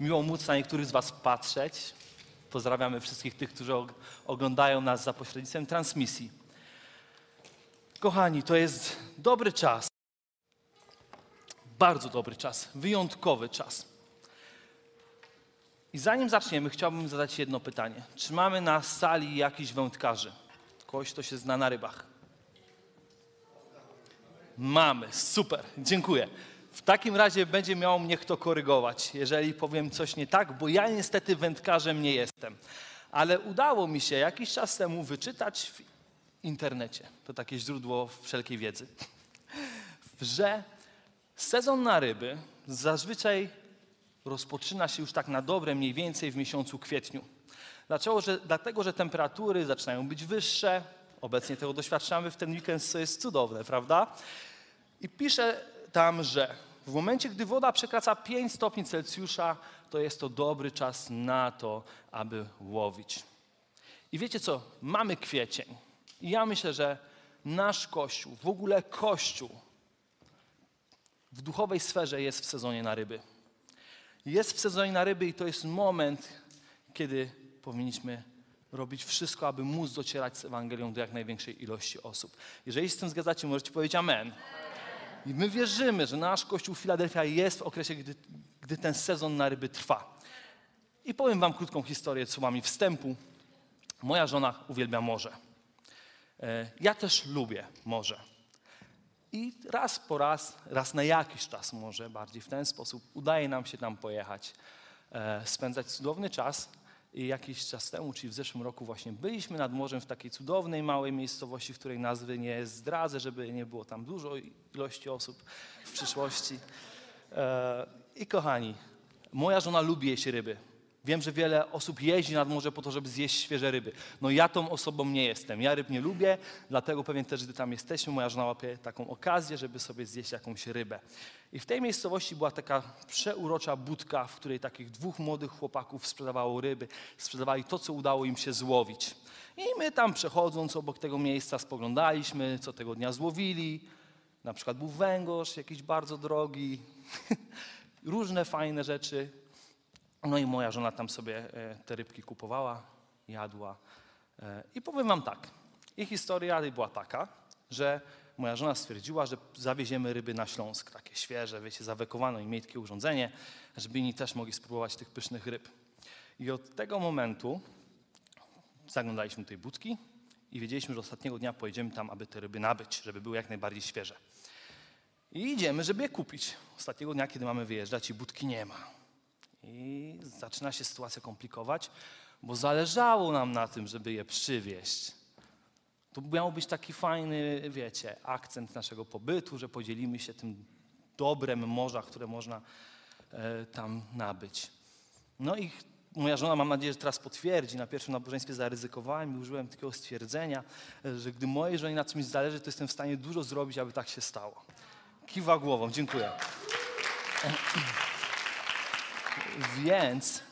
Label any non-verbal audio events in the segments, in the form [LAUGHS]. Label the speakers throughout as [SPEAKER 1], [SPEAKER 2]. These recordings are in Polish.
[SPEAKER 1] Miło móc na niektórych z Was patrzeć. Pozdrawiamy wszystkich tych, którzy og- oglądają nas za pośrednictwem transmisji. Kochani, to jest dobry czas. Bardzo dobry czas. Wyjątkowy czas. I zanim zaczniemy, chciałbym zadać jedno pytanie. Czy mamy na sali jakichś wędkarzy? Kogoś, kto się zna na rybach? Mamy, super, dziękuję. W takim razie będzie miał mnie kto korygować, jeżeli powiem coś nie tak, bo ja niestety wędkarzem nie jestem. Ale udało mi się jakiś czas temu wyczytać w internecie, to takie źródło wszelkiej wiedzy, [LAUGHS] że sezon na ryby zazwyczaj rozpoczyna się już tak na dobre mniej więcej w miesiącu kwietniu. Dlaczego? Że, dlatego, że temperatury zaczynają być wyższe. Obecnie tego doświadczamy w ten weekend, co jest cudowne, prawda? I pisze tam, że w momencie, gdy woda przekracza 5 stopni Celsjusza, to jest to dobry czas na to, aby łowić. I wiecie co? Mamy kwiecień. I ja myślę, że nasz Kościół, w ogóle Kościół w duchowej sferze jest w sezonie na ryby. Jest w sezonie na ryby i to jest moment, kiedy powinniśmy robić wszystko, aby móc docierać z Ewangelią do jak największej ilości osób. Jeżeli z tym zgadzacie, możecie powiedzieć amen. I my wierzymy, że nasz Kościół Filadelfia jest w okresie, gdy, gdy ten sezon na ryby trwa. I powiem wam krótką historię słowami wstępu. Moja żona uwielbia morze. E, Ja też lubię morze. I raz po raz, raz na jakiś czas może bardziej w ten sposób udaje nam się tam pojechać, e, spędzać cudowny czas. Jakiś czas temu, czyli w zeszłym roku właśnie byliśmy nad morzem w takiej cudownej, małej miejscowości, w której nazwy nie zdradzę, żeby nie było tam dużo ilości osób w przyszłości. E, I kochani, moja żona lubi jeść ryby. Wiem, że wiele osób jeździ nad morze po to, żeby zjeść świeże ryby. No ja tą osobą nie jestem. Ja ryb nie lubię, dlatego pewnie też, gdy tam jesteśmy, moja żona łapie taką okazję, żeby sobie zjeść jakąś rybę. I w tej miejscowości była taka przeurocza budka, w której takich dwóch młodych chłopaków sprzedawało ryby. Sprzedawali to, co udało im się złowić. I my tam przechodząc obok tego miejsca spoglądaliśmy, co tego dnia złowili. Na przykład był węgorz jakiś bardzo drogi, [LAUGHS] różne fajne rzeczy. No i moja żona tam sobie e, te rybki kupowała, jadła. E, I powiem wam tak, ich historia była taka, że moja żona stwierdziła, że zawieziemy ryby na Śląsk, takie świeże, wiecie, zawekowano im miętkie urządzenie, żeby inni też mogli spróbować tych pysznych ryb. I od tego momentu zaglądaliśmy do tej budki i wiedzieliśmy, że ostatniego dnia pojedziemy tam, aby te ryby nabyć, żeby były jak najbardziej świeże. I idziemy, żeby je kupić. Ostatniego dnia, kiedy mamy wyjeżdżać i budki nie ma. I zaczyna się sytuacja komplikować, bo zależało nam na tym, żeby je przywieźć. To miał być taki fajny, wiecie, akcent naszego pobytu, że podzielimy się tym dobrem morza, które można e, tam nabyć. No i moja żona, mam nadzieję, że teraz potwierdzi, na pierwszym nabożeństwie zaryzykowałem i użyłem takiego stwierdzenia, że gdy mojej żonie na czymś zależy, to jestem w stanie dużo zrobić, aby tak się stało. Kiwa głową, dziękuję. Więc,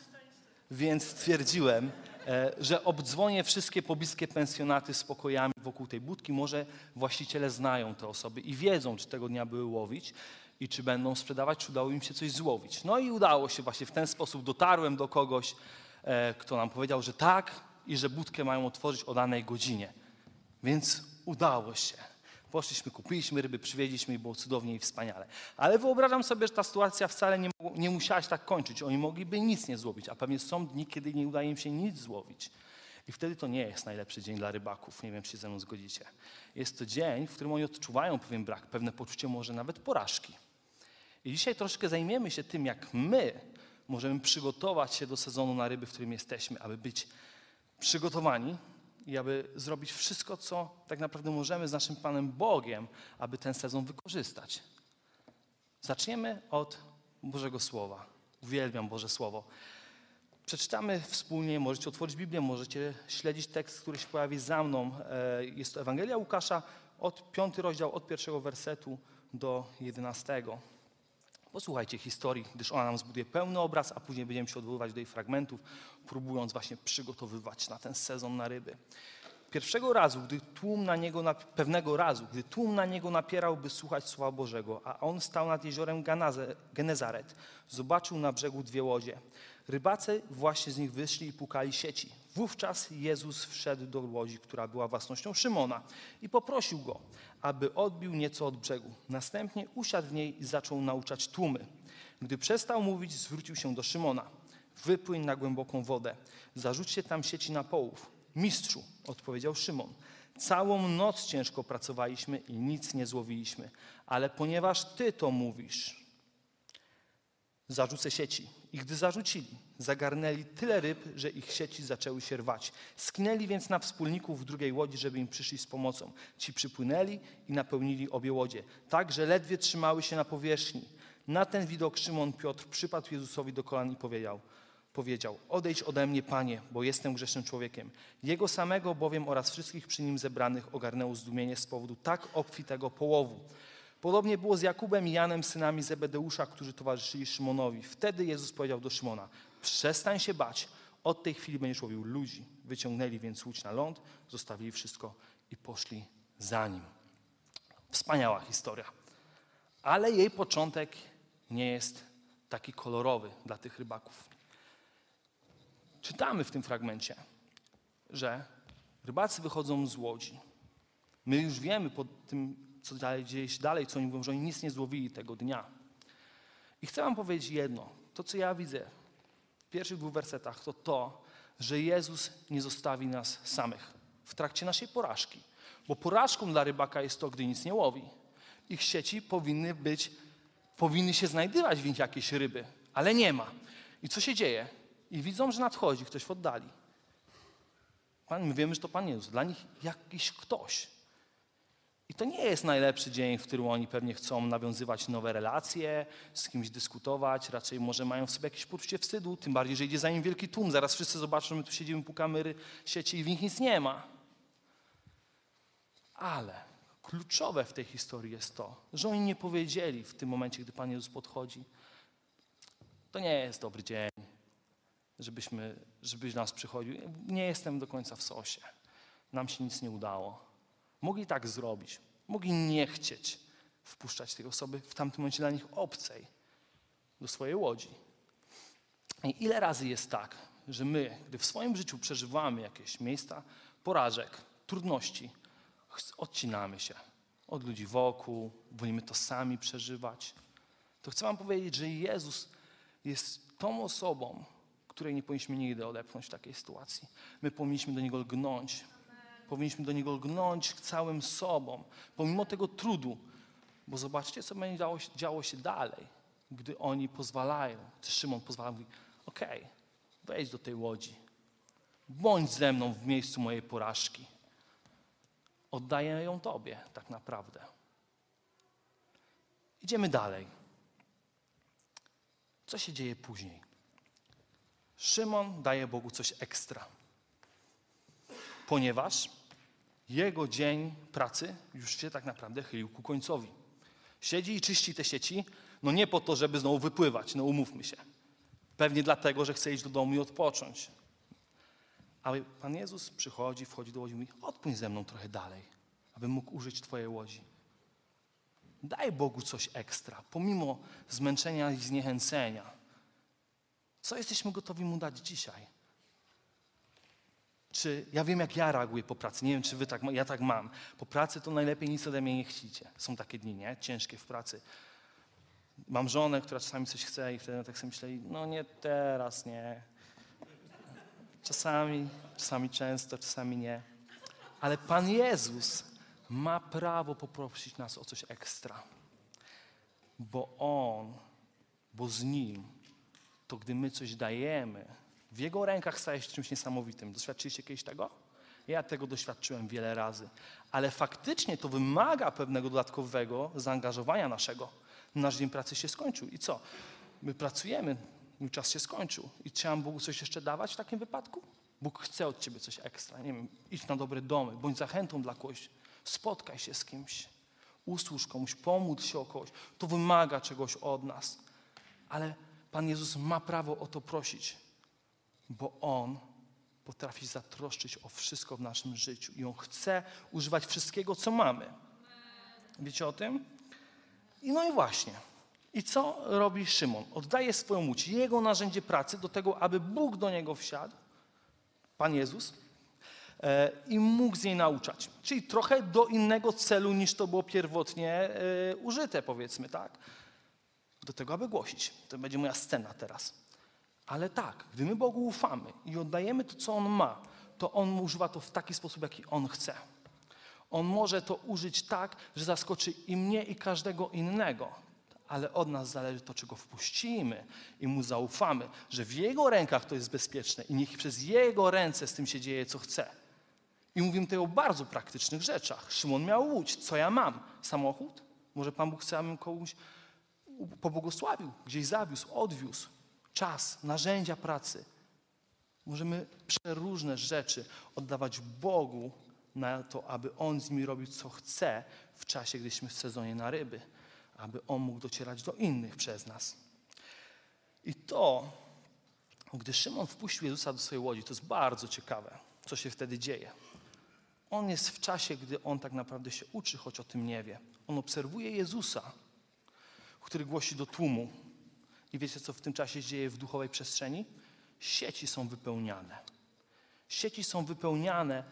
[SPEAKER 1] więc stwierdziłem, e, że obdzwonię wszystkie pobliskie pensjonaty z pokojami wokół tej budki. Może właściciele znają te osoby i wiedzą, czy tego dnia były łowić i czy będą sprzedawać, czy udało im się coś złowić. No i udało się właśnie w ten sposób. Dotarłem do kogoś, e, kto nam powiedział, że tak i że budkę mają otworzyć o danej godzinie. Więc udało się. Poszliśmy, kupiliśmy ryby, przywieźliśmy i było cudownie i wspaniale. Ale wyobrażam sobie, że ta sytuacja wcale nie, nie musiała się tak kończyć. Oni mogliby nic nie złowić, a pewnie są dni, kiedy nie udaje im się nic złowić. I wtedy to nie jest najlepszy dzień dla rybaków. Nie wiem, czy się ze mną zgodzicie. Jest to dzień, w którym oni odczuwają pewien brak, pewne poczucie może nawet porażki. I dzisiaj troszkę zajmiemy się tym, jak my możemy przygotować się do sezonu na ryby, w którym jesteśmy, aby być przygotowani i aby zrobić wszystko, co tak naprawdę możemy z naszym Panem Bogiem, aby ten sezon wykorzystać. Zaczniemy od Bożego Słowa. Uwielbiam Boże Słowo. Przeczytamy wspólnie, możecie otworzyć Biblię, możecie śledzić tekst, który się pojawi za mną. E, Jest to Ewangelia Łukasza, od piąty rozdział, od pierwszego wersetu do jedenastego. Posłuchajcie historii, gdyż ona nam zbuduje pełny obraz, a później będziemy się odwoływać do jej fragmentów, próbując właśnie przygotowywać na ten sezon na ryby. Pierwszego razu, gdy tłum na niego, nap- pewnego razu, gdy tłum na niego napierał, by słuchać Słowa Bożego, a on stał nad jeziorem Genezaret, zobaczył na brzegu dwie łodzie. Rybacy właśnie z nich wyszli i pukali sieci. Wówczas Jezus wszedł do łodzi, która była własnością Szymona i poprosił go, aby odbił nieco od brzegu. Następnie usiadł w niej i zaczął nauczać tłumy. Gdy przestał mówić, zwrócił się do Szymona. Wypłyń na głęboką wodę, zarzućcie tam sieci na połów. Mistrzu, odpowiedział Szymon, całą noc ciężko pracowaliśmy i nic nie złowiliśmy, ale ponieważ Ty to mówisz, zarzucę sieci. I gdy zarzucili, zagarnęli tyle ryb, że ich sieci zaczęły się rwać. Skinęli więc na wspólników w drugiej łodzi, żeby im przyszli z pomocą. Ci przypłynęli i napełnili obie łodzie, tak, że ledwie trzymały się na powierzchni. Na ten widok Szymon Piotr przypadł Jezusowi do kolan i powiedział, powiedział, odejdź ode mnie, Panie, bo jestem grzesznym człowiekiem. Jego samego bowiem oraz wszystkich przy nim zebranych ogarnęło zdumienie z powodu tak obfitego połowu. Podobnie było z Jakubem i Janem, synami Zebedeusza, którzy towarzyszyli Szymonowi. Wtedy Jezus powiedział do Szymona, przestań się bać, od tej chwili będziesz łowił ludzi. Wyciągnęli więc łódź na ląd, zostawili wszystko i poszli za nim. Wspaniała historia. Ale jej początek nie jest taki kolorowy dla tych rybaków. Czytamy w tym fragmencie, że rybacy wychodzą z łodzi. My już wiemy po tym, co dalej, dzieje się dalej, co oni mówią, że oni nic nie złowili tego dnia. I chcę wam powiedzieć jedno. To, co ja widzę w pierwszych dwóch wersetach, to to, że Jezus nie zostawi nas samych w trakcie naszej porażki. Bo porażką dla rybaka jest to, gdy nic nie łowi. Ich sieci powinny być, powinny się znajdywać w nich jakieś ryby, ale nie ma. I co się dzieje? I widzą, że nadchodzi ktoś w oddali. Pan, my wiemy, że to Pan Jezus. Dla nich jakiś ktoś. I to nie jest najlepszy dzień, w którym oni pewnie chcą nawiązywać nowe relacje, z kimś dyskutować, raczej może mają w sobie jakieś poczucie wstydu, tym bardziej, że idzie za nim wielki tłum. Zaraz wszyscy zobaczą, my tu siedzimy, pukamy ry- sieci i w nich nic nie ma. Ale kluczowe w tej historii jest to, że oni nie powiedzieli w tym momencie, gdy Pan Jezus podchodzi, to nie jest dobry dzień, żebyśmy, żebyś nas przychodził. Nie jestem do końca w sosie. Nam się nic nie udało. Mogli tak zrobić. Mogli nie chcieć wpuszczać tej osoby w tamtym momencie dla nich obcej do swojej łodzi. I ile razy jest tak, że my, gdy w swoim życiu przeżywamy jakieś miejsca porażek, trudności, odcinamy się od ludzi wokół, wolimy to sami przeżywać, to chcę Wam powiedzieć, że Jezus jest tą osobą, której nie powinniśmy nigdy odepchnąć w takiej sytuacji. My powinniśmy do Niego lgnąć. Powinniśmy do Niego lgnąć całym sobą, pomimo tego trudu. Bo zobaczcie, co będzie działo się, działo się dalej, gdy oni pozwalają. Szymon pozwala, mówi, okej, wejdź do tej łodzi. Bądź ze mną w miejscu mojej porażki. Oddaję ją Tobie tak naprawdę. Idziemy dalej. Co się dzieje później? Szymon daje Bogu coś ekstra, ponieważ jego dzień pracy już się tak naprawdę chylił ku końcowi. Siedzi i czyści te sieci, no nie po to, żeby znowu wypływać, no umówmy się. Pewnie dlatego, że chce iść do domu i odpocząć. Ale Pan Jezus przychodzi, wchodzi do łodzi i mówi, odpłyń ze mną trochę dalej, abym mógł użyć Twojej łodzi. Daj Bogu coś ekstra, pomimo zmęczenia i zniechęcenia. Co jesteśmy gotowi Mu dać dzisiaj? Czy ja wiem, jak ja reaguję po pracy? Nie wiem, czy wy tak, ja tak mam. Po pracy to najlepiej nic ode mnie nie chcicie. Są takie dni, nie? Ciężkie w pracy. Mam żonę, która czasami coś chce i wtedy tak sobie myślę, no nie teraz, nie. Czasami, czasami często, czasami nie. Ale Pan Jezus ma prawo poprosić nas o coś ekstra. Bo On, bo z Nim, to gdy my coś dajemy, w Jego rękach staje się czymś niesamowitym. Doświadczyliście kiedyś tego? Ja tego doświadczyłem wiele razy. Ale faktycznie to wymaga pewnego dodatkowego zaangażowania naszego. Nasz dzień pracy się skończył. I co? My pracujemy mój czas się skończył i trzeba Bogu coś jeszcze dawać w takim wypadku? Bóg chce od ciebie coś ekstra. Nie wiem, idź na dobre domy, bądź zachętą dla kogoś, spotkaj się z kimś, usłuż komuś, pomódl się o kogoś. To wymaga czegoś od nas. Ale Pan Jezus ma prawo o to prosić, bo On potrafi zatroszczyć o wszystko w naszym życiu i On chce używać wszystkiego, co mamy. Wiecie o tym? I no i właśnie. I co robi Szymon? Oddaje swoją łódź, jego narzędzie pracy do tego, aby Bóg do niego wsiadł, Pan Jezus, e, i mógł z niej nauczać. Czyli trochę do innego celu niż to było pierwotnie e, użyte, powiedzmy, tak? Do tego, aby głosić. To będzie moja scena teraz. Ale tak, gdy my Bogu ufamy i oddajemy to, co On ma, to On używa to w taki sposób, jaki On chce. On może to użyć tak, że zaskoczy i mnie, i każdego innego. Ale od nas zależy to, czy go wpuścimy i mu zaufamy, że w jego rękach to jest bezpieczne i niech przez jego ręce z tym się dzieje, co chce. I mówimy tutaj o bardzo praktycznych rzeczach. Szymon miał łódź. Co ja mam? Samochód? Może Pan Bóg chce, abym komuś pobłogosławił, gdzieś zawiózł, odwiózł. Czas, narzędzia pracy. Możemy przeróżne rzeczy oddawać Bogu na to, aby On z nimi robił, co chce w czasie, gdyśmy w sezonie na ryby, aby On mógł docierać do innych przez nas. I to, gdy Szymon wpuścił Jezusa do swojej łodzi, to jest bardzo ciekawe, co się wtedy dzieje. On jest w czasie, gdy on tak naprawdę się uczy, choć o tym nie wie. On obserwuje Jezusa, który głosi do tłumu. I wiecie, co w tym czasie dzieje w duchowej przestrzeni? Sieci są wypełniane. Sieci są wypełniane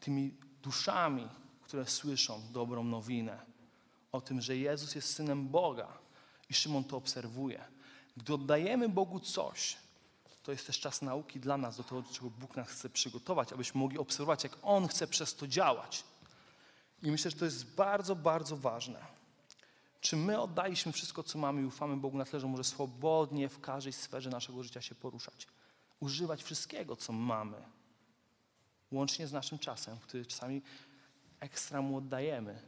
[SPEAKER 1] tymi duszami, które słyszą dobrą nowinę o tym, że Jezus jest synem Boga. I Szymon to obserwuje. Gdy oddajemy Bogu coś, to jest też czas nauki dla nas, do tego, do czego Bóg nas chce przygotować, abyśmy mogli obserwować, jak On chce przez to działać. I myślę, że to jest bardzo, bardzo ważne. Czy my oddaliśmy wszystko, co mamy i ufamy Bogu na tyle, że może swobodnie w każdej sferze naszego życia się poruszać? Używać wszystkiego, co mamy, łącznie z naszym czasem, który czasami ekstra mu oddajemy,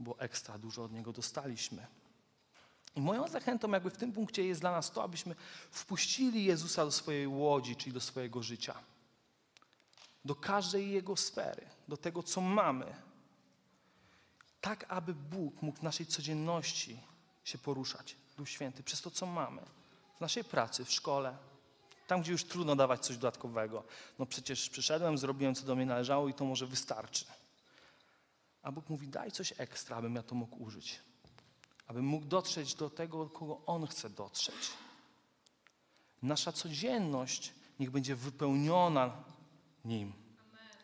[SPEAKER 1] bo ekstra dużo od niego dostaliśmy. I moją zachętą jakby w tym punkcie jest dla nas to, abyśmy wpuścili Jezusa do swojej łodzi, czyli do swojego życia. Do każdej jego sfery, do tego, co mamy. Tak, aby Bóg mógł w naszej codzienności się poruszać, Duch Święty, przez to, co mamy. W naszej pracy, w szkole, tam, gdzie już trudno dawać coś dodatkowego. No przecież przyszedłem, zrobiłem, co do mnie należało i to może wystarczy. A Bóg mówi, daj coś ekstra, abym ja to mógł użyć aby mógł dotrzeć do tego, kogo On chce dotrzeć. Nasza codzienność niech będzie wypełniona Nim.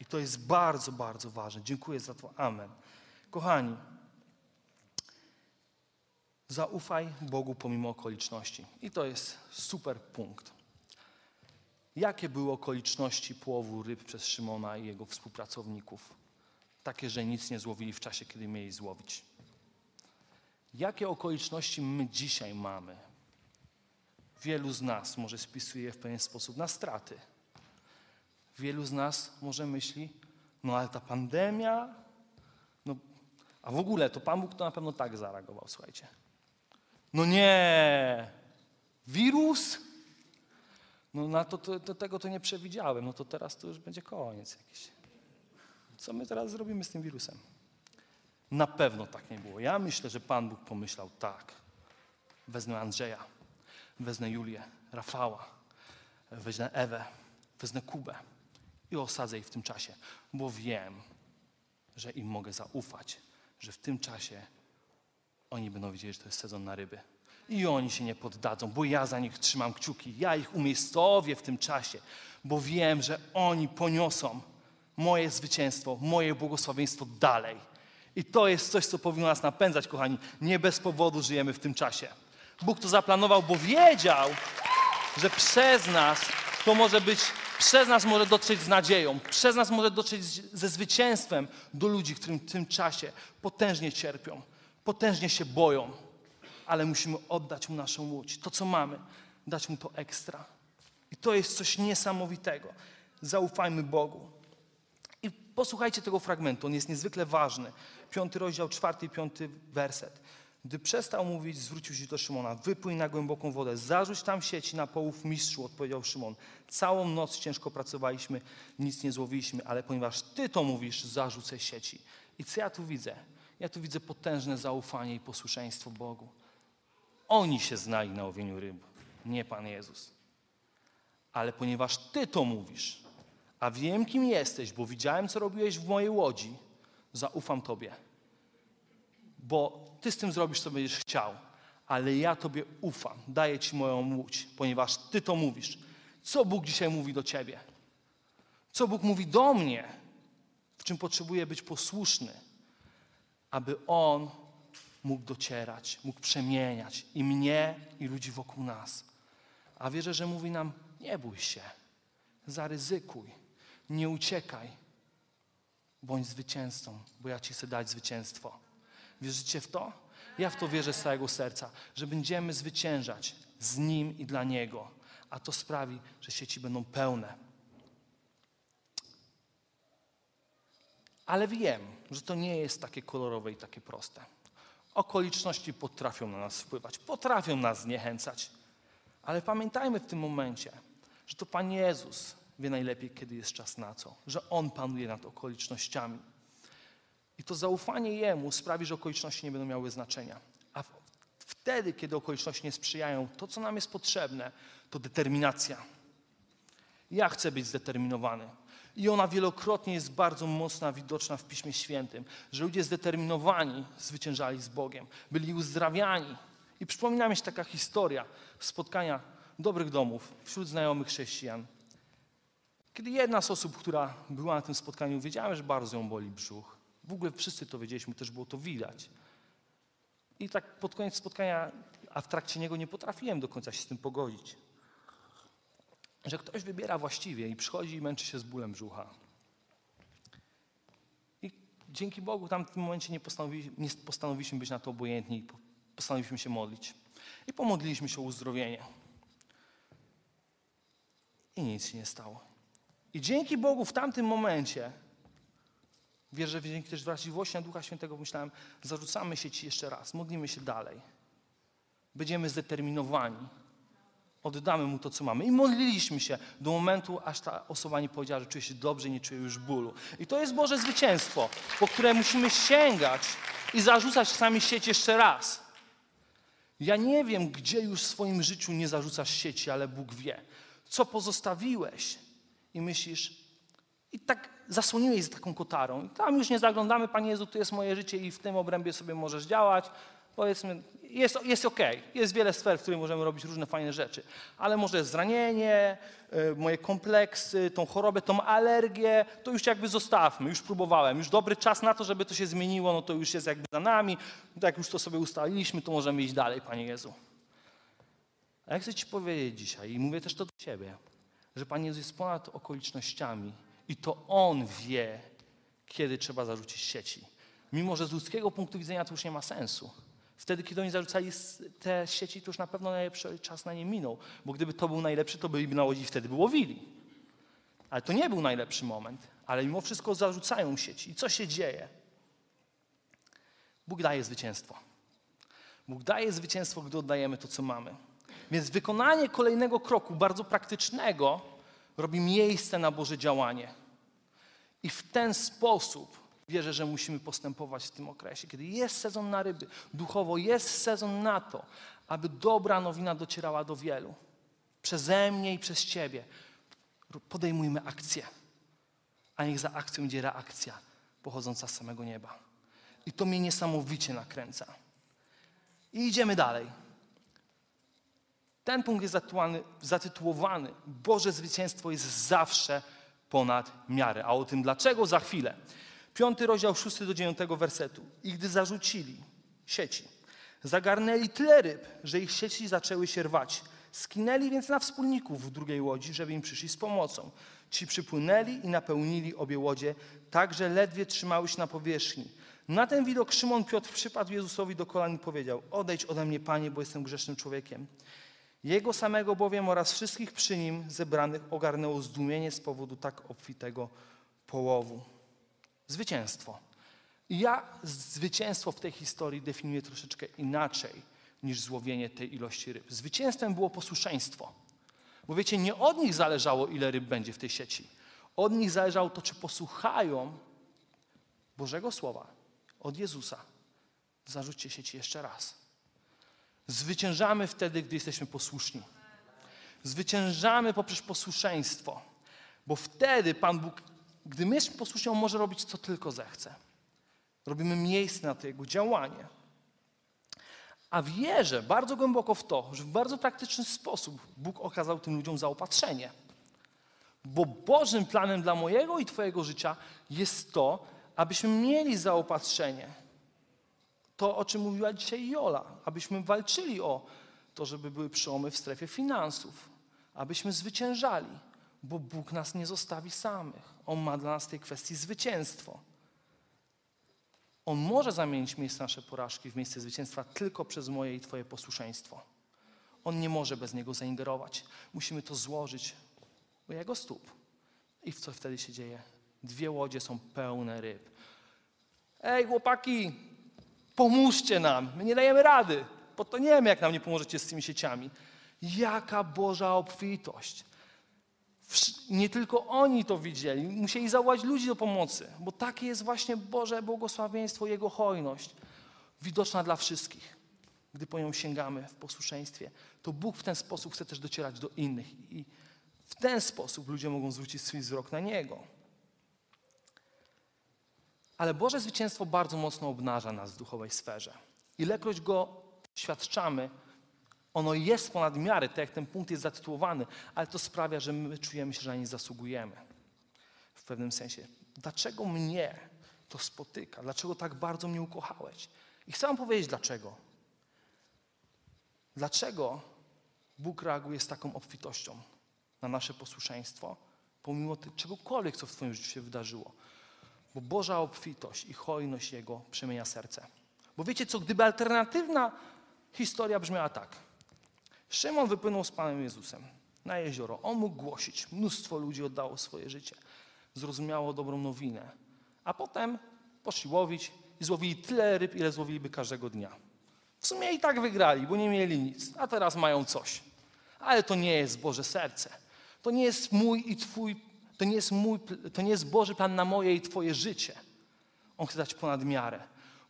[SPEAKER 1] I to jest bardzo, bardzo ważne. Dziękuję za to. Amen. Kochani, zaufaj Bogu pomimo okoliczności. I to jest super punkt. Jakie były okoliczności połowu ryb przez Szymona i jego współpracowników? Takie, że nic nie złowili w czasie, kiedy mieli złowić. Jakie okoliczności my dzisiaj mamy? Wielu z nas może spisuje w pewien sposób na straty. Wielu z nas może myśli, no ale ta pandemia, a w ogóle to Pan Bóg to na pewno tak zareagował, słuchajcie. No nie, wirus? No na to, to, to, tego to nie przewidziałem, no to teraz to już będzie koniec jakiś. Co my teraz zrobimy z tym wirusem? Na pewno tak nie było. Ja myślę, że Pan Bóg pomyślał tak. Wezmę Andrzeja, wezmę Julię, Rafała, wezmę Ewę, wezmę Kubę i osadzę ich w tym czasie, bo wiem, że im mogę zaufać, że w tym czasie oni będą wiedzieli, że to jest sezon na ryby. I oni się nie poddadzą, bo ja za nich trzymam kciuki. Ja ich umiejscowię w tym czasie, bo wiem, że oni poniosą moje zwycięstwo, moje błogosławieństwo dalej. I to jest coś, co powinno nas napędzać, kochani. Nie bez powodu żyjemy w tym czasie. Bóg to zaplanował, bo wiedział, że przez nas to może być, przez nas może dotrzeć z nadzieją, przez nas może dotrzeć ze zwycięstwem do ludzi, którym w tym czasie potężnie cierpią, potężnie się boją, ale musimy oddać Mu naszą łódź, to co mamy, dać Mu to ekstra. I to jest coś niesamowitego. Zaufajmy Bogu. I posłuchajcie tego fragmentu, on jest niezwykle ważny. Piąty rozdział, czwarty i piąty werset. Gdy przestał mówić, zwrócił się do Szymona. Wypłyń na głęboką wodę, zarzuć tam sieci na połów mistrzu, odpowiedział Szymon. Całą noc ciężko pracowaliśmy, nic nie złowiliśmy, ale ponieważ Ty to mówisz, zarzucę sieci. I co ja tu widzę? Ja tu widzę potężne zaufanie i posłuszeństwo Bogu. Oni się znali na łowieniu ryb, nie Pan Jezus. Ale ponieważ Ty to mówisz, a wiem, kim jesteś, bo widziałem, co robiłeś w mojej łodzi, zaufam Tobie. Bo Ty z tym zrobisz, co będziesz chciał, ale ja Tobie ufam, daję Ci moją łódź, ponieważ Ty to mówisz. Co Bóg dzisiaj mówi do Ciebie? Co Bóg mówi do mnie? W czym potrzebuję być posłuszny, aby On mógł docierać, mógł przemieniać i mnie, i ludzi wokół nas. A wierzę, że mówi nam: nie bój się, zaryzykuj, nie uciekaj, bądź zwycięzcą, bo ja Ci chcę dać zwycięstwo. Wierzycie w to? Ja w to wierzę z całego serca, że będziemy zwyciężać z Nim i dla Niego, a to sprawi, że sieci będą pełne. Ale wiem, że to nie jest takie kolorowe i takie proste. Okoliczności potrafią na nas wpływać, potrafią nas zniechęcać. Ale pamiętajmy w tym momencie, że to Pan Jezus wie najlepiej, kiedy jest czas na co, że On panuje nad okolicznościami. I to zaufanie Jemu sprawi, że okoliczności nie będą miały znaczenia. A wtedy, kiedy okoliczności nie sprzyjają, to, co nam jest potrzebne, to determinacja. Ja chcę być zdeterminowany. I ona wielokrotnie jest bardzo mocna, widoczna w Piśmie Świętym, że ludzie zdeterminowani zwyciężali z Bogiem, byli uzdrawiani. I przypomina mi się taka historia spotkania dobrych domów wśród znajomych chrześcijan. Kiedy jedna z osób, która była na tym spotkaniu, wiedziałem, że bardzo ją boli brzuch. W ogóle wszyscy to wiedzieliśmy, też było to widać. I tak pod koniec spotkania, a w trakcie niego nie potrafiłem do końca się z tym pogodzić że ktoś wybiera właściwie i przychodzi i męczy się z bólem brzucha. I dzięki Bogu tam w tym momencie nie, postanowi, nie postanowiliśmy być na to obojętni postanowiliśmy się modlić. I pomodliliśmy się o uzdrowienie. I nic się nie stało. I dzięki Bogu w tamtym momencie, wierzę, że dzięki też wrażliwości na Ducha Świętego myślałem, zarzucamy się Ci jeszcze raz, modlimy się dalej. Będziemy zdeterminowani oddamy mu to, co mamy. I modliliśmy się do momentu, aż ta osoba nie powiedziała, że czuje się dobrze, nie czuje już bólu. I to jest Boże zwycięstwo, po które musimy sięgać i zarzucać sami sieć jeszcze raz. Ja nie wiem, gdzie już w swoim życiu nie zarzucasz sieci, ale Bóg wie. Co pozostawiłeś i myślisz, i tak zasłoniłeś z taką kotarą. I tam już nie zaglądamy, Panie Jezu, to jest moje życie i w tym obrębie sobie możesz działać. Powiedzmy, jest, jest okej. Jest wiele sfer, w których możemy robić różne fajne rzeczy. Ale może zranienie, y, moje kompleksy, tą chorobę, tą alergię, to już jakby zostawmy. Już próbowałem. Już dobry czas na to, żeby to się zmieniło, no to już jest jakby za nami. Jak już to sobie ustaliliśmy, to możemy iść dalej, Panie Jezu. A ja chcę Ci powiedzieć dzisiaj, i mówię też to do Ciebie, że Pan Jezus jest ponad okolicznościami i to On wie, kiedy trzeba zarzucić sieci. Mimo, że z ludzkiego punktu widzenia to już nie ma sensu. Wtedy, kiedy oni zarzucali te sieci, to już na pewno najlepszy czas na nie minął, bo gdyby to był najlepszy, to byliby na łodzi wtedy by łowili. Ale to nie był najlepszy moment, ale mimo wszystko zarzucają sieci. I co się dzieje? Bóg daje zwycięstwo. Bóg daje zwycięstwo, gdy oddajemy to, co mamy. Więc wykonanie kolejnego kroku, bardzo praktycznego, robi miejsce na Boże działanie. I w ten sposób wierzę, że musimy postępować w tym okresie, kiedy jest sezon na ryby, duchowo jest sezon na to, aby dobra nowina docierała do wielu. Przeze mnie i przez Ciebie. Podejmujmy akcję, a niech za akcją idzie reakcja pochodząca z samego nieba. I to mnie niesamowicie nakręca. I idziemy dalej. Ten punkt jest zatytułowany, Boże zwycięstwo jest zawsze ponad miarę. A o tym dlaczego za chwilę. Piąty rozdział, szósty do dziewiątego wersetu. I gdy zarzucili sieci, zagarnęli tyle ryb, że ich sieci zaczęły się rwać. Skinęli więc na wspólników w drugiej łodzi, żeby im przyszli z pomocą. Ci przypłynęli i napełnili obie łodzie, tak że ledwie trzymały się na powierzchni. Na ten widok Szymon Piotr przypadł Jezusowi do kolan i powiedział: Odejdź ode mnie, panie, bo jestem grzesznym człowiekiem. Jego samego bowiem oraz wszystkich przy nim zebranych ogarnęło zdumienie z powodu tak obfitego połowu. Zwycięstwo. I ja zwycięstwo w tej historii definiuję troszeczkę inaczej niż złowienie tej ilości ryb. Zwycięstwem było posłuszeństwo. Bo wiecie, nie od nich zależało, ile ryb będzie w tej sieci. Od nich zależało to, czy posłuchają Bożego Słowa od Jezusa. Zarzućcie sieci jeszcze raz. Zwyciężamy wtedy, gdy jesteśmy posłuszni. Zwyciężamy poprzez posłuszeństwo, bo wtedy Pan Bóg, gdy my jesteśmy posłuszni, On może robić co tylko zechce. Robimy miejsce na to Jego działanie. A wierzę bardzo głęboko w to, że w bardzo praktyczny sposób Bóg okazał tym ludziom zaopatrzenie. Bo Bożym planem dla mojego i Twojego życia jest to, abyśmy mieli zaopatrzenie. To, o czym mówiła dzisiaj Jola, abyśmy walczyli o to, żeby były przełomy w strefie finansów, abyśmy zwyciężali, bo Bóg nas nie zostawi samych. On ma dla nas w tej kwestii zwycięstwo. On może zamienić miejsce nasze porażki w miejsce zwycięstwa tylko przez moje i Twoje posłuszeństwo. On nie może bez niego zaingerować. Musimy to złożyć u jego stóp. I co wtedy się dzieje? Dwie łodzie są pełne ryb. Ej, chłopaki, pomóżcie nam. My nie dajemy rady. Bo to nie wiemy, jak nam nie pomożecie z tymi sieciami. Jaka Boża obfitość. Nie tylko oni to widzieli, musieli zawołać ludzi do pomocy, bo takie jest właśnie Boże błogosławieństwo, Jego hojność, widoczna dla wszystkich. Gdy po nią sięgamy w posłuszeństwie, to Bóg w ten sposób chce też docierać do innych i w ten sposób ludzie mogą zwrócić swój wzrok na Niego. Ale Boże zwycięstwo bardzo mocno obnaża nas w duchowej sferze. Ilekroć go świadczamy, ono jest ponad miarę, tak jak ten punkt jest zatytułowany, ale to sprawia, że my czujemy się, że na nie zasługujemy. W pewnym sensie. Dlaczego mnie to spotyka? Dlaczego tak bardzo mnie ukochałeś? I chcę wam powiedzieć dlaczego. Dlaczego Bóg reaguje z taką obfitością na nasze posłuszeństwo, pomimo czegokolwiek, co w Twoim życiu się wydarzyło. Bo Boża obfitość i hojność Jego przemienia serce. Bo wiecie co, gdyby alternatywna historia brzmiała tak. Szymon wypłynął z Panem Jezusem na jezioro. On mógł głosić. Mnóstwo ludzi oddało swoje życie. Zrozumiało dobrą nowinę. A potem poszli łowić i złowili tyle ryb, ile złowiliby każdego dnia. W sumie i tak wygrali, bo nie mieli nic, a teraz mają coś. Ale to nie jest Boże serce. To nie jest mój i Twój, to nie jest, mój, to nie jest Boży plan na moje i Twoje życie. On chce dać ponad miarę,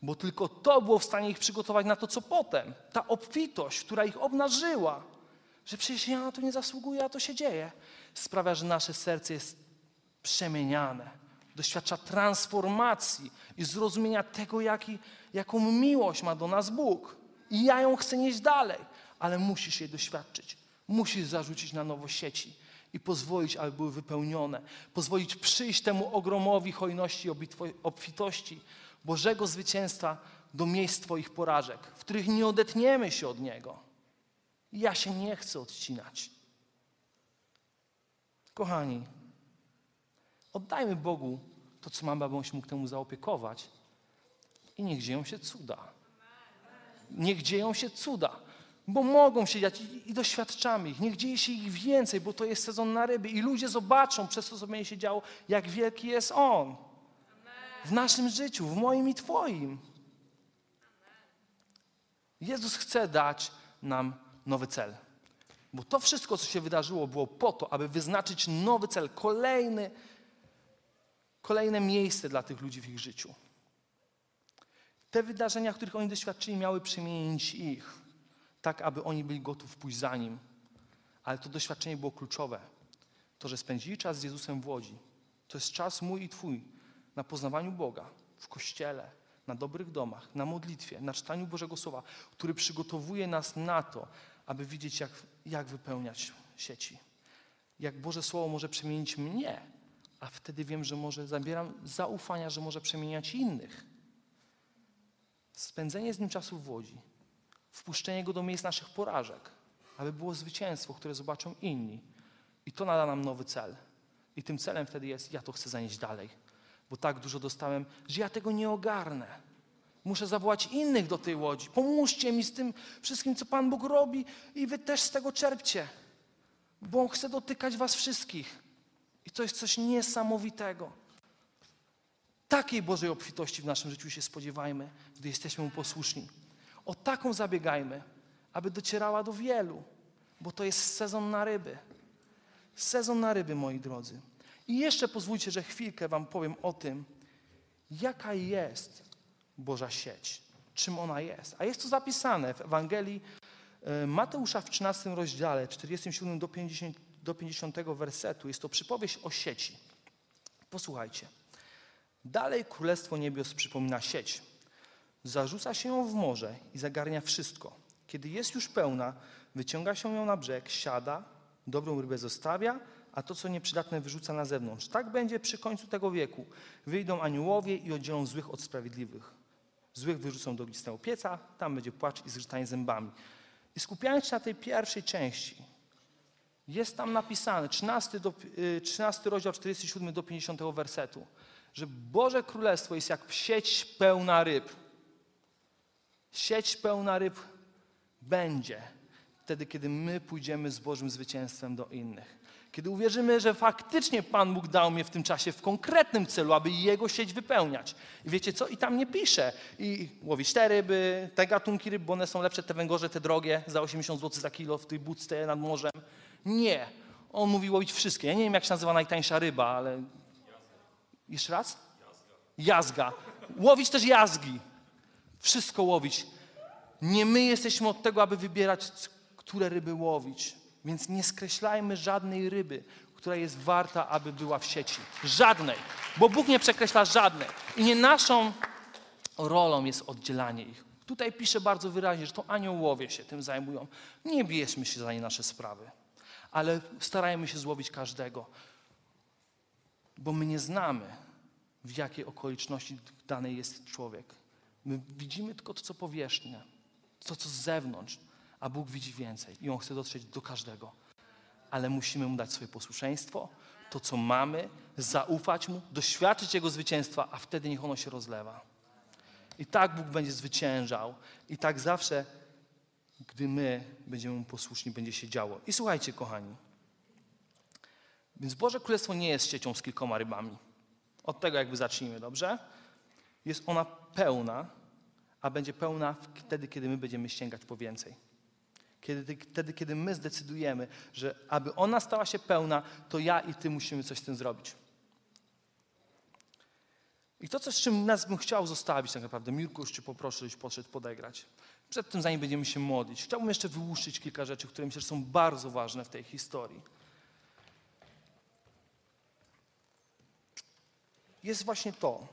[SPEAKER 1] bo tylko to było w stanie ich przygotować na to, co potem. Ta obfitość, która ich obnażyła, że przecież ja na to nie zasługuję, a to się dzieje, sprawia, że nasze serce jest przemieniane. Doświadcza transformacji i zrozumienia tego, jaki, jaką miłość ma do nas Bóg. I ja ją chcę nieść dalej, ale musisz jej doświadczyć. Musisz zarzucić na nowo sieci i pozwolić, aby były wypełnione. Pozwolić przyjść temu ogromowi hojności, obfitości, Bożego zwycięstwa do miejsc Twoich porażek, w których nie odetniemy się od Niego. Ja się nie chcę odcinać. Kochani, oddajmy Bogu to, co mamy, aby On się mógł temu zaopiekować i niech dzieją się cuda. Niech dzieją się cuda bo mogą się dziać i, i doświadczamy ich. Niech dzieje się ich więcej, bo to jest sezon na ryby i ludzie zobaczą przez to, co będzie się działo, jak wielki jest On. W naszym życiu, w moim i Twoim. Jezus chce dać nam nowy cel. Bo to wszystko, co się wydarzyło, było po to, aby wyznaczyć nowy cel, kolejny, kolejne miejsce dla tych ludzi w ich życiu. Te wydarzenia, których oni doświadczyli, miały przemienić ich tak aby oni byli gotowi pójść za Nim. Ale to doświadczenie było kluczowe. To, że spędzili czas z Jezusem w Łodzi, to jest czas mój i Twój na poznawaniu Boga w Kościele, na dobrych domach, na modlitwie, na czytaniu Bożego Słowa, który przygotowuje nas na to, aby widzieć, jak, jak wypełniać sieci. Jak Boże Słowo może przemienić mnie, a wtedy wiem, że może zabieram zaufania, że może przemieniać innych. Spędzenie z Nim czasu w Łodzi wpuszczenie Go do miejsc naszych porażek, aby było zwycięstwo, które zobaczą inni. I to nada nam nowy cel. I tym celem wtedy jest, ja to chcę zanieść dalej, bo tak dużo dostałem, że ja tego nie ogarnę. Muszę zawołać innych do tej łodzi. Pomóżcie mi z tym wszystkim, co Pan Bóg robi, i wy też z tego czerpcie, bo chce dotykać Was wszystkich. I to jest coś niesamowitego. Takiej Bożej obfitości w naszym życiu się spodziewajmy, gdy jesteśmy Mu posłuszni. O taką zabiegajmy, aby docierała do wielu, bo to jest sezon na ryby. Sezon na ryby, moi drodzy. I jeszcze pozwólcie, że chwilkę Wam powiem o tym, jaka jest Boża sieć, czym ona jest. A jest to zapisane w Ewangelii e, Mateusza w 13 rozdziale, 47 do 50, do 50 wersetu. Jest to przypowieść o sieci. Posłuchajcie. Dalej Królestwo Niebios przypomina sieć. Zarzuca się ją w morze i zagarnia wszystko. Kiedy jest już pełna, wyciąga się ją na brzeg, siada, dobrą rybę zostawia, a to, co nieprzydatne, wyrzuca na zewnątrz. Tak będzie przy końcu tego wieku. Wyjdą aniołowie i oddzielą złych od sprawiedliwych. Złych wyrzucą do ognistego pieca, tam będzie płacz i zgrzytanie zębami. I skupiając się na tej pierwszej części, jest tam napisane, 13, do, y, 13 rozdział 47 do 50 wersetu, że Boże Królestwo jest jak sieć pełna ryb. Sieć pełna ryb będzie wtedy, kiedy my pójdziemy z Bożym zwycięstwem do innych. Kiedy uwierzymy, że faktycznie Pan Bóg dał mnie w tym czasie w konkretnym celu, aby Jego sieć wypełniać. I wiecie co? I tam nie pisze. I łowić te ryby, te gatunki ryb, bo one są lepsze, te węgorze, te drogie, za 80 zł za kilo w tej budce nad morzem. Nie. On mówi łowić wszystkie. Ja nie wiem, jak się nazywa najtańsza ryba, ale... Jeszcze raz? Jazga. Łowić też jazgi. Wszystko łowić. Nie my jesteśmy od tego, aby wybierać, które ryby łowić. Więc nie skreślajmy żadnej ryby, która jest warta, aby była w sieci. Żadnej. Bo Bóg nie przekreśla żadnej. I nie naszą rolą jest oddzielanie ich. Tutaj pisze bardzo wyraźnie, że to aniołowie się tym zajmują. Nie bierzmy się za nie nasze sprawy, ale starajmy się złowić każdego, bo my nie znamy, w jakiej okoliczności danej jest człowiek. My widzimy tylko to, co powierzchnia, to, co z zewnątrz, a Bóg widzi więcej i On chce dotrzeć do każdego. Ale musimy Mu dać swoje posłuszeństwo, to, co mamy, zaufać Mu, doświadczyć Jego zwycięstwa, a wtedy niech ono się rozlewa. I tak Bóg będzie zwyciężał. I tak zawsze, gdy my będziemy Mu posłuszni, będzie się działo. I słuchajcie, kochani. Więc Boże Królestwo nie jest siecią z kilkoma rybami. Od tego jakby zacznijmy, dobrze? Jest ona pełna, a będzie pełna wtedy, kiedy my będziemy sięgać po więcej. Kiedy, wtedy, kiedy my zdecydujemy, że aby ona stała się pełna, to ja i ty musimy coś z tym zrobić. I to, co, z czym nas bym chciał zostawić tak naprawdę, Mirku, już cię poproszę, żebyś podszedł podegrać. Przed tym, zanim będziemy się modlić, chciałbym jeszcze wyłuszczyć kilka rzeczy, które myślę, że są bardzo ważne w tej historii. Jest właśnie to,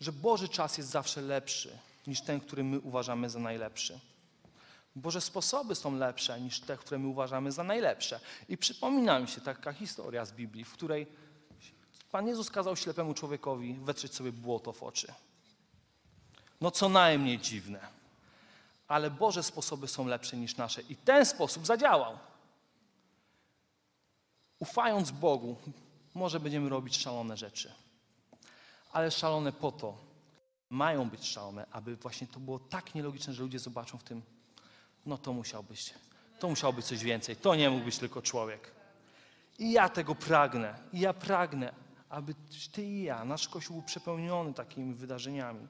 [SPEAKER 1] że Boży czas jest zawsze lepszy niż ten, który my uważamy za najlepszy. Boże sposoby są lepsze niż te, które my uważamy za najlepsze. I przypomina mi się taka historia z Biblii, w której Pan Jezus kazał ślepemu człowiekowi wetrzeć sobie błoto w oczy. No co najmniej dziwne. Ale Boże sposoby są lepsze niż nasze. I ten sposób zadziałał. Ufając Bogu, może będziemy robić szalone rzeczy. Ale szalone po to, mają być szalone, aby właśnie to było tak nielogiczne, że ludzie zobaczą w tym, no to musiał być, to musiało być coś więcej. To nie mógł być tylko człowiek. I ja tego pragnę. I ja pragnę, aby ty i ja, nasz Kościół był przepełniony takimi wydarzeniami.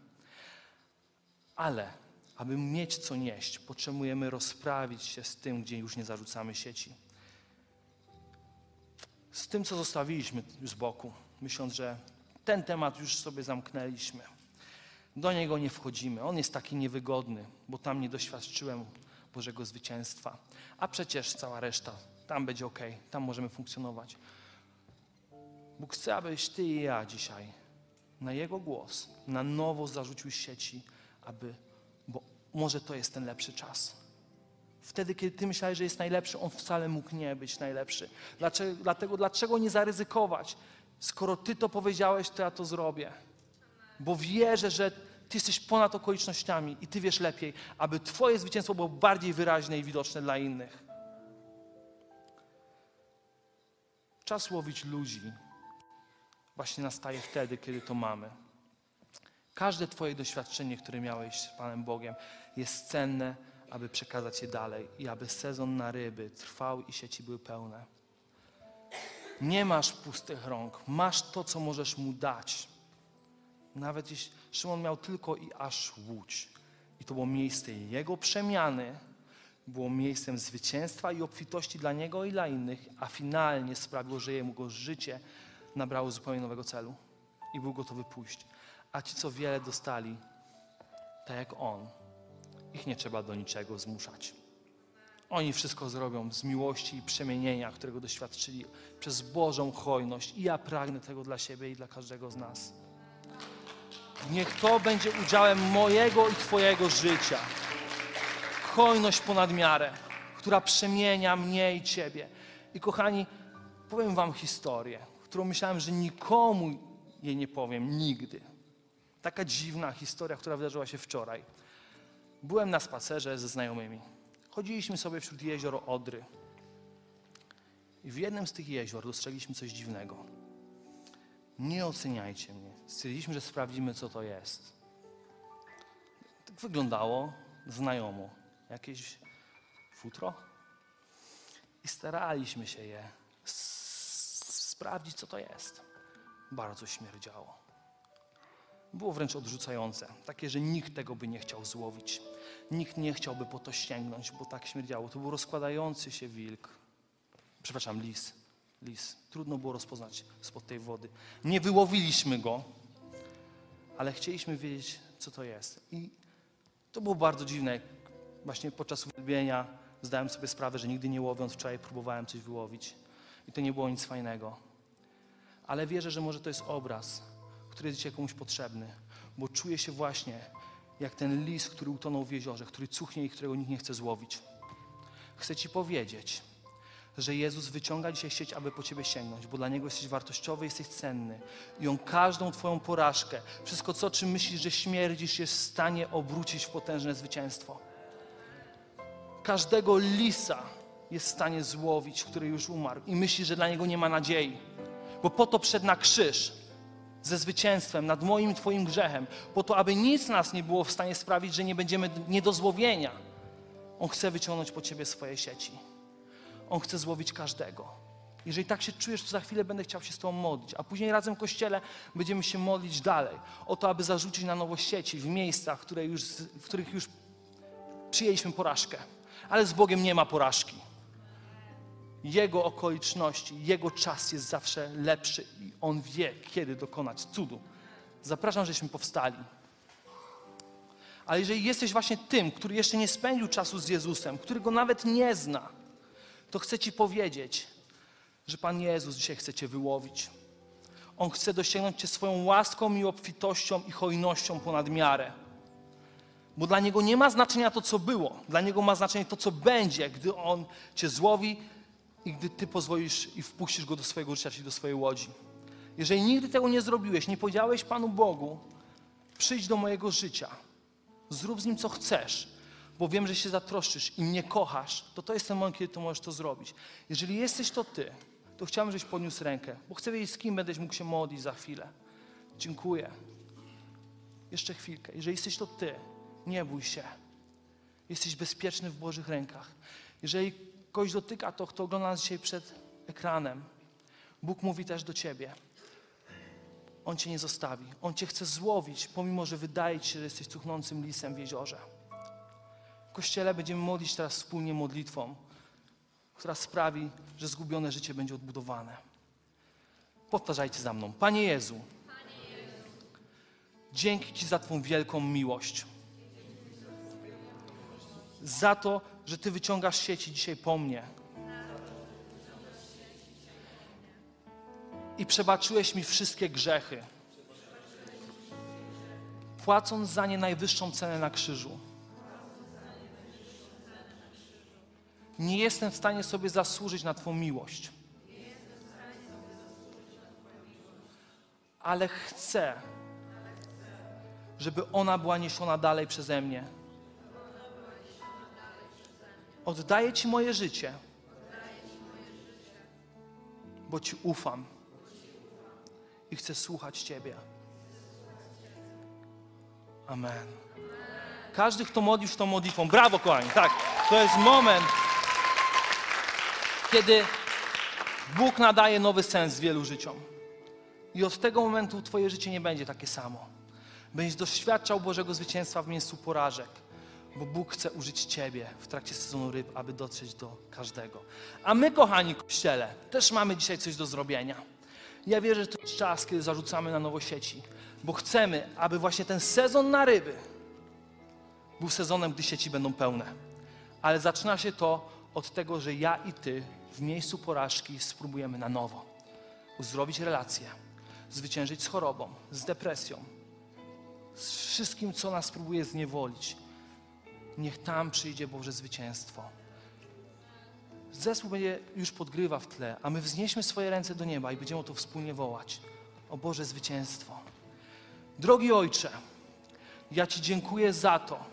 [SPEAKER 1] Ale, aby mieć co nieść, potrzebujemy rozprawić się z tym, gdzie już nie zarzucamy sieci. Z tym, co zostawiliśmy z boku, myśląc, że ten temat już sobie zamknęliśmy. Do niego nie wchodzimy. On jest taki niewygodny, bo tam nie doświadczyłem Bożego zwycięstwa. A przecież cała reszta, tam będzie ok, tam możemy funkcjonować. Bóg chce, abyś ty i ja dzisiaj na Jego głos na nowo zarzucił sieci, aby, bo może to jest ten lepszy czas. Wtedy, kiedy ty myślałeś, że jest najlepszy, on wcale mógł nie być najlepszy. Dlaczego, dlatego dlaczego nie zaryzykować? Skoro ty to powiedziałeś, to ja to zrobię. Bo wierzę, że ty jesteś ponad okolicznościami i Ty wiesz lepiej, aby Twoje zwycięstwo było bardziej wyraźne i widoczne dla innych. Czas łowić ludzi właśnie nastaje wtedy, kiedy to mamy. Każde Twoje doświadczenie, które miałeś z Panem Bogiem, jest cenne, aby przekazać je dalej i aby sezon na ryby trwał i sieci były pełne. Nie masz pustych rąk, masz to, co możesz mu dać. Nawet jeśli Szymon miał tylko i aż łódź. I to było miejsce jego przemiany, było miejscem zwycięstwa i obfitości dla niego i dla innych, a finalnie sprawiło, że jego życie nabrało zupełnie nowego celu i był gotowy pójść. A ci, co wiele dostali, tak jak on, ich nie trzeba do niczego zmuszać. Oni wszystko zrobią z miłości i przemienienia, którego doświadczyli przez Bożą hojność. I ja pragnę tego dla siebie i dla każdego z nas. Niech to będzie udziałem mojego i Twojego życia. Hojność ponad miarę, która przemienia mnie i Ciebie. I kochani, powiem Wam historię, którą myślałem, że nikomu jej nie powiem nigdy. Taka dziwna historia, która wydarzyła się wczoraj. Byłem na spacerze ze znajomymi. Chodziliśmy sobie wśród jezior Odry. I w jednym z tych jezior dostrzegliśmy coś dziwnego. Nie oceniajcie mnie. Stwierdziliśmy, że sprawdzimy, co to jest. Tak wyglądało znajomo. Jakieś futro? I staraliśmy się je sprawdzić, co to jest. Bardzo śmierdziało. Było wręcz odrzucające. Takie, że nikt tego by nie chciał złowić. Nikt nie chciałby po to sięgnąć, bo tak śmierdziało. To był rozkładający się wilk. Przepraszam, lis. Lis. Trudno było rozpoznać spod tej wody. Nie wyłowiliśmy go, ale chcieliśmy wiedzieć, co to jest. I to było bardzo dziwne. Właśnie podczas uwielbienia zdałem sobie sprawę, że nigdy nie łowiąc, wczoraj próbowałem coś wyłowić. I to nie było nic fajnego. Ale wierzę, że może to jest obraz, który jest dzisiaj komuś potrzebny, bo czuję się właśnie jak ten lis, który utonął w jeziorze, który cuchnie i którego nikt nie chce złowić. Chcę Ci powiedzieć, że Jezus wyciąga dzisiaj sieć, aby po Ciebie sięgnąć, bo dla Niego jesteś wartościowy, jesteś cenny. I On każdą Twoją porażkę, wszystko co, czym myślisz, że śmierdzisz, jest w stanie obrócić w potężne zwycięstwo. Każdego lisa jest w stanie złowić, który już umarł i myśli, że dla niego nie ma nadziei. Bo po to przed na krzyż ze zwycięstwem nad moim i Twoim grzechem, po to, aby nic nas nie było w stanie sprawić, że nie będziemy nie do złowienia. On chce wyciągnąć po Ciebie swoje sieci. On chce złowić każdego. Jeżeli tak się czujesz, to za chwilę będę chciał się z Tobą modlić, a później razem w Kościele będziemy się modlić dalej o to, aby zarzucić na nowo sieci w miejscach, które już, w których już przyjęliśmy porażkę. Ale z Bogiem nie ma porażki. Jego okoliczności, Jego czas jest zawsze lepszy i On wie, kiedy dokonać cudu. Zapraszam, żeśmy powstali. Ale jeżeli jesteś właśnie tym, który jeszcze nie spędził czasu z Jezusem, który Go nawet nie zna, to chcę Ci powiedzieć, że Pan Jezus dzisiaj chce Cię wyłowić. On chce dosięgnąć Cię swoją łaską i obfitością i hojnością ponad miarę. Bo dla Niego nie ma znaczenia to, co było. Dla Niego ma znaczenie to, co będzie, gdy On Cię złowi i gdy Ty pozwolisz i wpuścisz Go do swojego życia, czyli do swojej łodzi. Jeżeli nigdy tego nie zrobiłeś, nie powiedziałeś Panu Bogu, przyjdź do mojego życia, zrób z Nim, co chcesz, bo wiem, że się zatroszczysz i mnie kochasz, to to jest ten moment, kiedy to możesz to zrobić. Jeżeli jesteś to Ty, to chciałbym, żebyś podniósł rękę, bo chcę wiedzieć, z kim będziesz mógł się modlić za chwilę. Dziękuję. Jeszcze chwilkę. Jeżeli jesteś to Ty, nie bój się. Jesteś bezpieczny w Bożych rękach. Jeżeli kogoś dotyka to, kto ogląda nas dzisiaj przed ekranem, Bóg mówi też do Ciebie. On Cię nie zostawi. On Cię chce złowić, pomimo, że wydaje Ci się, że jesteś cuchnącym lisem w jeziorze. Kościele będziemy modlić teraz wspólnie modlitwą, która sprawi, że zgubione życie będzie odbudowane. Powtarzajcie za mną. Panie Jezu, dzięki Ci za Twą wielką miłość. Za to, że Ty wyciągasz sieci dzisiaj po mnie. I przebaczyłeś mi wszystkie grzechy, płacąc za nie najwyższą cenę na krzyżu. Nie jestem w stanie sobie zasłużyć na Twą miłość. Ale chcę, żeby ona była niesiona dalej przeze mnie. Oddaję Ci moje życie, bo Ci ufam i chcę słuchać Ciebie. Amen. Każdy, kto modlił tą modlitwą, brawo kochani, tak, to jest moment, kiedy Bóg nadaje nowy sens wielu życiom. I od tego momentu Twoje życie nie będzie takie samo. Będziesz doświadczał Bożego zwycięstwa w miejscu porażek, bo Bóg chce użyć Ciebie w trakcie sezonu ryb, aby dotrzeć do każdego. A my, kochani Kościele, też mamy dzisiaj coś do zrobienia. Ja wierzę, że to jest czas, kiedy zarzucamy na nowo sieci, bo chcemy, aby właśnie ten sezon na ryby był sezonem, gdy sieci będą pełne. Ale zaczyna się to od tego, że ja i Ty w miejscu porażki spróbujemy na nowo uzdrowić relacje, zwyciężyć z chorobą, z depresją, z wszystkim, co nas próbuje zniewolić. Niech tam przyjdzie Boże zwycięstwo. Zespół będzie już podgrywa w tle, a my wznieśmy swoje ręce do nieba i będziemy o to wspólnie wołać. O Boże zwycięstwo. Drogi Ojcze, ja Ci dziękuję za to,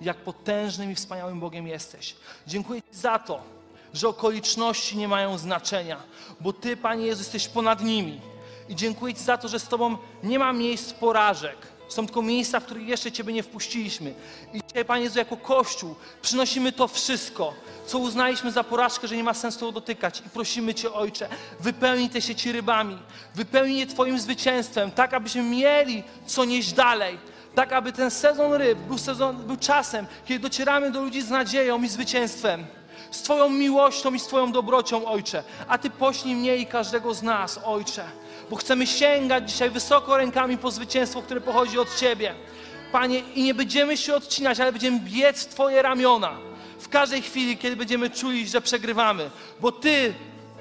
[SPEAKER 1] jak potężnym i wspaniałym Bogiem jesteś. Dziękuję Ci za to, że okoliczności nie mają znaczenia, bo Ty, Panie Jezu, jesteś ponad nimi. I dziękuję Ci za to, że z Tobą nie ma miejsc porażek. Są tylko miejsca, w których jeszcze Ciebie nie wpuściliśmy. I dzisiaj, Panie Jezu, jako Kościół przynosimy to wszystko, co uznaliśmy za porażkę, że nie ma sensu tego dotykać. I prosimy Cię, Ojcze, wypełnij te sieci rybami, wypełnij je Twoim zwycięstwem, tak abyśmy mieli co nieść dalej. Tak, aby ten sezon ryb był, sezon, był czasem, kiedy docieramy do ludzi z nadzieją i zwycięstwem z Twoją miłością i z Twoją dobrocią, Ojcze. A Ty poślij mnie i każdego z nas, Ojcze, bo chcemy sięgać dzisiaj wysoko rękami po zwycięstwo, które pochodzi od Ciebie. Panie, i nie będziemy się odcinać, ale będziemy biec Twoje ramiona. W każdej chwili, kiedy będziemy czuli, że przegrywamy, bo Ty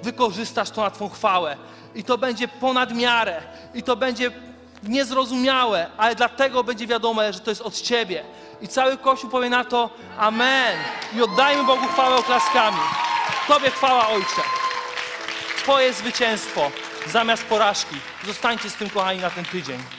[SPEAKER 1] wykorzystasz to na Twą chwałę. I to będzie ponad miarę. I to będzie niezrozumiałe, ale dlatego będzie wiadome, że to jest od Ciebie. I cały Kościół powie na to Amen. I oddajmy Bogu chwałę oklaskami. Tobie chwała, Ojcze. Twoje zwycięstwo zamiast porażki. Zostańcie z tym, kochani, na ten tydzień.